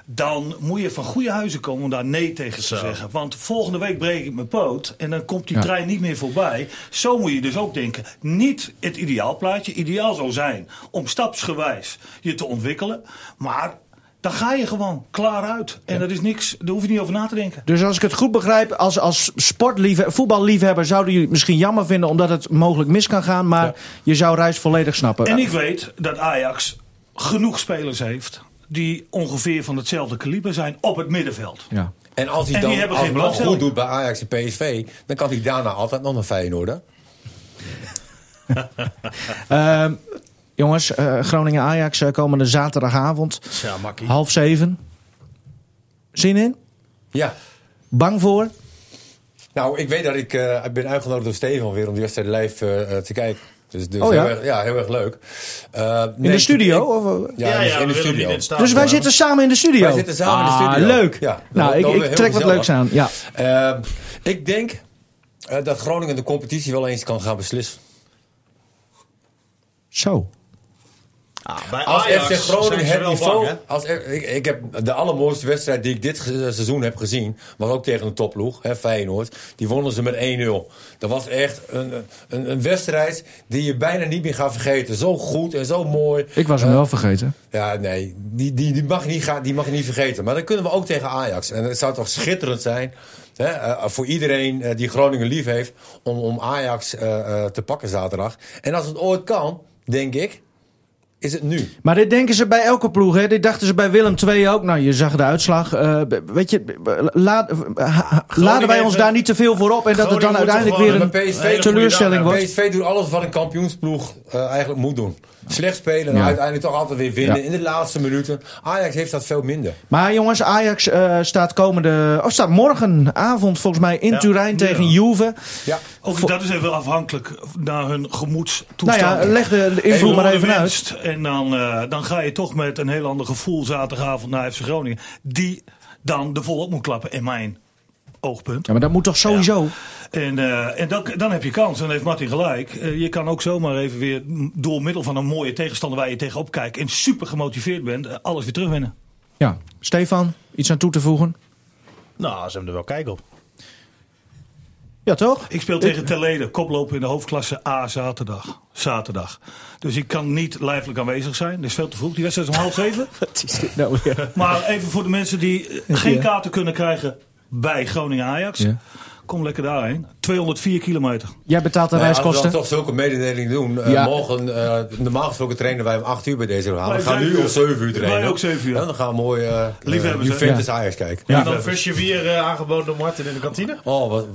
dan moet je van goede huizen komen om daar nee tegen te zeggen. Want volgende week breek ik mijn poot en dan komt die Ja. trein niet meer voorbij. Zo moet je dus ook denken. Niet het ideaalplaatje. Ideaal zou zijn om stapsgewijs je te ontwikkelen. Maar dan ga je gewoon klaar uit. En dat is niks, daar hoef je niet over na te denken. Dus als ik het goed begrijp, als, als sportliefhebber, voetballiefhebber zouden jullie het misschien jammer vinden omdat het mogelijk mis kan gaan. Maar je zou Reis volledig snappen. En ik weet dat Ajax genoeg spelers heeft die ongeveer van hetzelfde kaliber zijn op het middenveld. Ja. En als hij En dan als goed doet bij Ajax en PSV... dan kan hij daarna altijd nog naar Feyenoord. Hè? Ehm, jongens, eh, Groningen-Ajax eh, komende zaterdagavond, Ja, makkie. half zeven. Zin in? Ja. Bang voor? Nou, ik weet dat ik, eh, ik ben uitgenodigd door Steven weer om die wedstrijd live te kijken. Dus, dus Oh ja? Heel erg, ja, heel erg leuk. Eh, In nee, de studio? ik- Of, ja, ja, dus ja, in de studio. in dus wij zitten samen in de studio. Wij zitten samen in de Ah, studio. leuk. Ja, nou, ik, trek wat leuks aan. Ja. Eh, ik denk eh, dat Groningen de competitie wel eens kan gaan beslissen. Zo. Ah, Als Ajax FC Groningen het niveau... bang, als, ik, ik heb de allermooiste wedstrijd die ik dit seizoen heb gezien... was ook tegen een topploeg, hè, Feyenoord. Die wonnen ze met 1-0. Dat was echt een, een, een wedstrijd die je bijna niet meer gaat vergeten. Zo goed en zo mooi. Ik was hem wel vergeten. Ja, nee, die, die, die, mag je niet gaan, die mag je niet vergeten. Maar dan kunnen we ook tegen Ajax. En het zou toch schitterend zijn hè, eh, voor iedereen eh, die Groningen lief heeft... om, om Ajax eh, eh, te pakken zaterdag. En als het ooit kan, denk ik... is het nu. Maar dit denken ze bij elke ploeg. Hè? Dit dachten ze bij Willem II ook. Nou, je zag de uitslag. Eh, weet je, laat, ha- laden wij ons even- daar niet te veel voor op. En dat het dan uiteindelijk weer een goede teleurstelling wordt. PSV doet alles wat een kampioensploeg eh, eigenlijk moet doen. Slecht spelen en Ja. uiteindelijk toch altijd weer winnen Ja. in de laatste minuten. Ajax heeft dat veel minder. Maar jongens, Ajax eh, staat komende... Of staat morgenavond volgens mij in Ja. Turijn tegen. Juve. Ja. Ook dat is even afhankelijk naar hun Nou gemoedstoestand. ja, leg de, invloed maar even uit. En dan, eh, dan ga je toch met een heel ander gevoel zaterdagavond naar FC Groningen. Die dan de volop moet klappen, in mijn oogpunt. Ja, maar dat moet toch sowieso... En, eh, en dan, dan heb je kans. Dan heeft Martin gelijk. Eh, je kan ook zomaar even weer door middel van een mooie tegenstander waar je tegenop kijkt. En super gemotiveerd bent. eh, alles weer terugwinnen. Ja. Stefan, iets aan toe te voegen? Nou, ze hebben er wel kijk op. Ja, toch? Ik speel tegen Terlede. Koploper in de hoofdklasse A zaterdag. Zaterdag. Dus ik kan niet lijfelijk aanwezig zijn. Dat is veel te vroeg. Die wedstrijd is om half zeven. Wat is dit nou weer? Maar even voor de mensen die geen kaarten kunnen krijgen bij Groningen Ajax. Ja. Kom lekker daarheen. 204 kilometer. Jij betaalt de Nou ja, als we reiskosten. dan toch zulke mededelingen doen. eh, Ja. Morgen, eh, normaal gesproken trainen wij om 8 uur bij deze verhaal. We gaan nu om uur. 7 uur trainen. Wij ook zeven uur. Ja, dan gaan we mooi uh, Liefhebbers? Juventus Ajax kijken. Ja. En dan visje weer aangeboden door Martin in de kantine. Oh, wat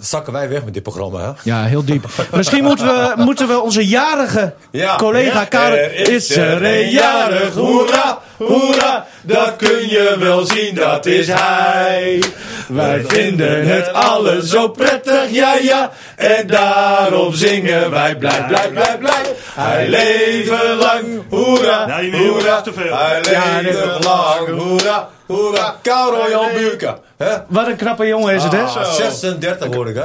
zakken wij weg met dit programma, hè? Ja, heel diep. Misschien moeten we, moeten we onze jarige Ja. collega Ja. Karel... Is er een jarig, hoera, hoera, dat kun je wel zien, dat is hij. Wij vinden het zo prettig, ja ja, en daarom zingen wij blij, blij, blij, blij. Hij leven lang, hoera, Nee, nee, hoera, te veel. hij leven lang, hoera, hoera, Karel Jan Buurka. hè? Wat een knappe jongen is het, hè? Ah, 36 hoor ik, hè?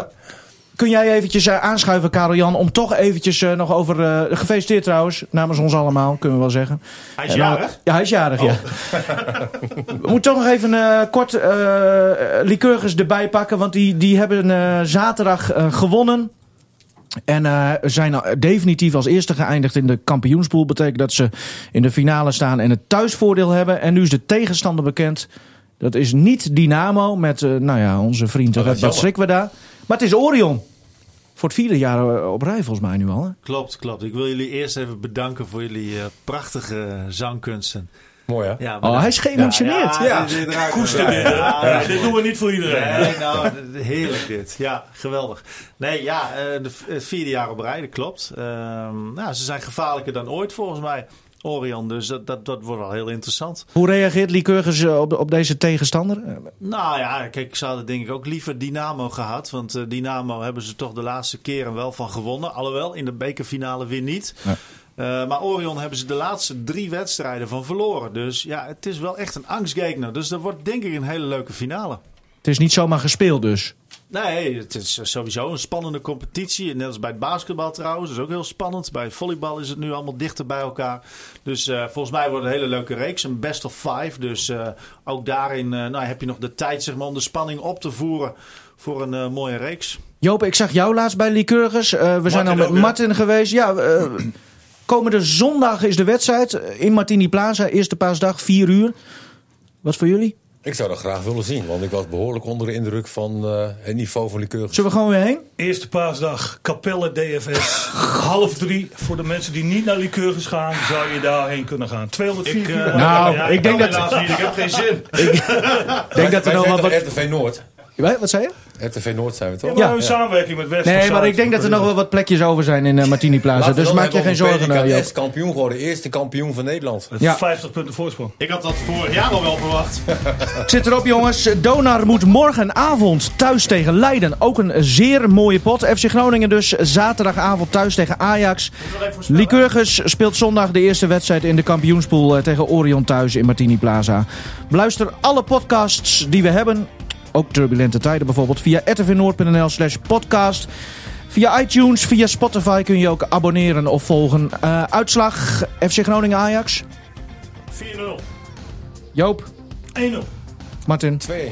Kun jij eventjes eh, aanschuiven, Karel Jan, om toch eventjes eh, nog over... eh, gefeliciteerd trouwens, namens ons allemaal, kunnen we wel zeggen. Hij is jarig. Ja, hij is jarig, ja. we moeten toch nog even kort eh Lycurgus erbij pakken, want die, die hebben zaterdag gewonnen. En zijn definitief als eerste geëindigd in de kampioenspool. Betekent dat ze in de finale staan en het thuisvoordeel hebben. En nu is de tegenstander bekend. Dat is niet Dynamo met nou ja, onze vriend Oh, dat is Redbad jammer. Strikweda. Maar het is Orion. Voor het vierde jaar eh, op rij volgens mij nu al. Hè? Klopt, klopt. Ik wil jullie eerst even bedanken voor jullie eh, prachtige zangkunsten. Mooi, hè? Ja, Oh, hij is geëmotioneerd. Ja, Ja. dit-. Koester? Ja, doen we niet voor iedereen. Nee, nou, heerlijk dit. Ja, geweldig. Nee, ja, eh, de het vierde jaar op rij, dat klopt. Ehm, nou, ze zijn gevaarlijker dan ooit volgens mij, Orion. Dus dat, dat, dat wordt wel heel interessant. Hoe reageert Lycurgus eh, op, op deze tegenstander? Eh, Nou ja, kijk, ze hadden denk ik ook liever Dynamo gehad. Want eh, Dynamo hebben ze toch de laatste keren wel van gewonnen. Alhoewel, in de bekerfinale weer niet. Ja. Maar Orion hebben ze de laatste drie wedstrijden van verloren. Dus ja, het is wel echt een angstgegner. Dus dat wordt denk ik een hele leuke finale. Het is niet zomaar gespeeld dus. Nee, het is sowieso een spannende competitie. Net als bij het basketbal trouwens. Dat is ook heel spannend. Bij volleybal is het nu allemaal dichter bij elkaar. Dus eh, volgens mij wordt het een hele leuke reeks. Een best of five. Dus eh, ook daarin eh, nou, heb je nog de tijd zeg maar, om de spanning op te voeren voor een mooie reeks. Joop, ik zag jou laatst bij Lycurgus. We zijn al met? Martin geweest. Ja, komende zondag is de wedstrijd in Martini Plaza. Eerste paasdag, 4 uur. Wat voor jullie? Ik zou dat graag willen zien, want ik was behoorlijk onder de indruk van eh, het niveau van Lycurgus. Zullen we gewoon weer heen? Eerste paasdag, Capelle DFS. half drie. Voor de mensen die niet naar Lycurgus gaan, zou je daarheen kunnen gaan. 204 Ik, kilometer. Nou, ja, ik denk kan dat- helaas niet. Ik heb geen zin. Ik denk dat er nog wat... RTV Noord? Wat wat zei je? RTV Noord zijn we toch? Ja, maar Ja. een samenwerking met West. Nee, maar ik denk dat er nog wel wat plekjes over zijn in eh, Martini Plaza. Dus maak je geen zorgen, eh, PKS Joop. kampioen geworden, eerste kampioen van Nederland. Met Ja. 50 punten voorsprong. Ik had dat vorig jaar al wel verwacht. Zit erop, jongens. Donar moet morgenavond thuis tegen Leiden. Ook een zeer mooie pot. FC Groningen dus zaterdagavond thuis tegen Ajax. Lycurgus speelt zondag de eerste wedstrijd in de kampioenspool eh, tegen Orion thuis in Martini Plaza. Beluister alle podcasts die we hebben. Ook Turbulente Tijden bijvoorbeeld via rtvnoord.nl slash podcast. Via iTunes, via Spotify kun je ook abonneren of volgen. Eh, uitslag FC Groningen Ajax. 4-0. Joop, 1-0. Martin. 2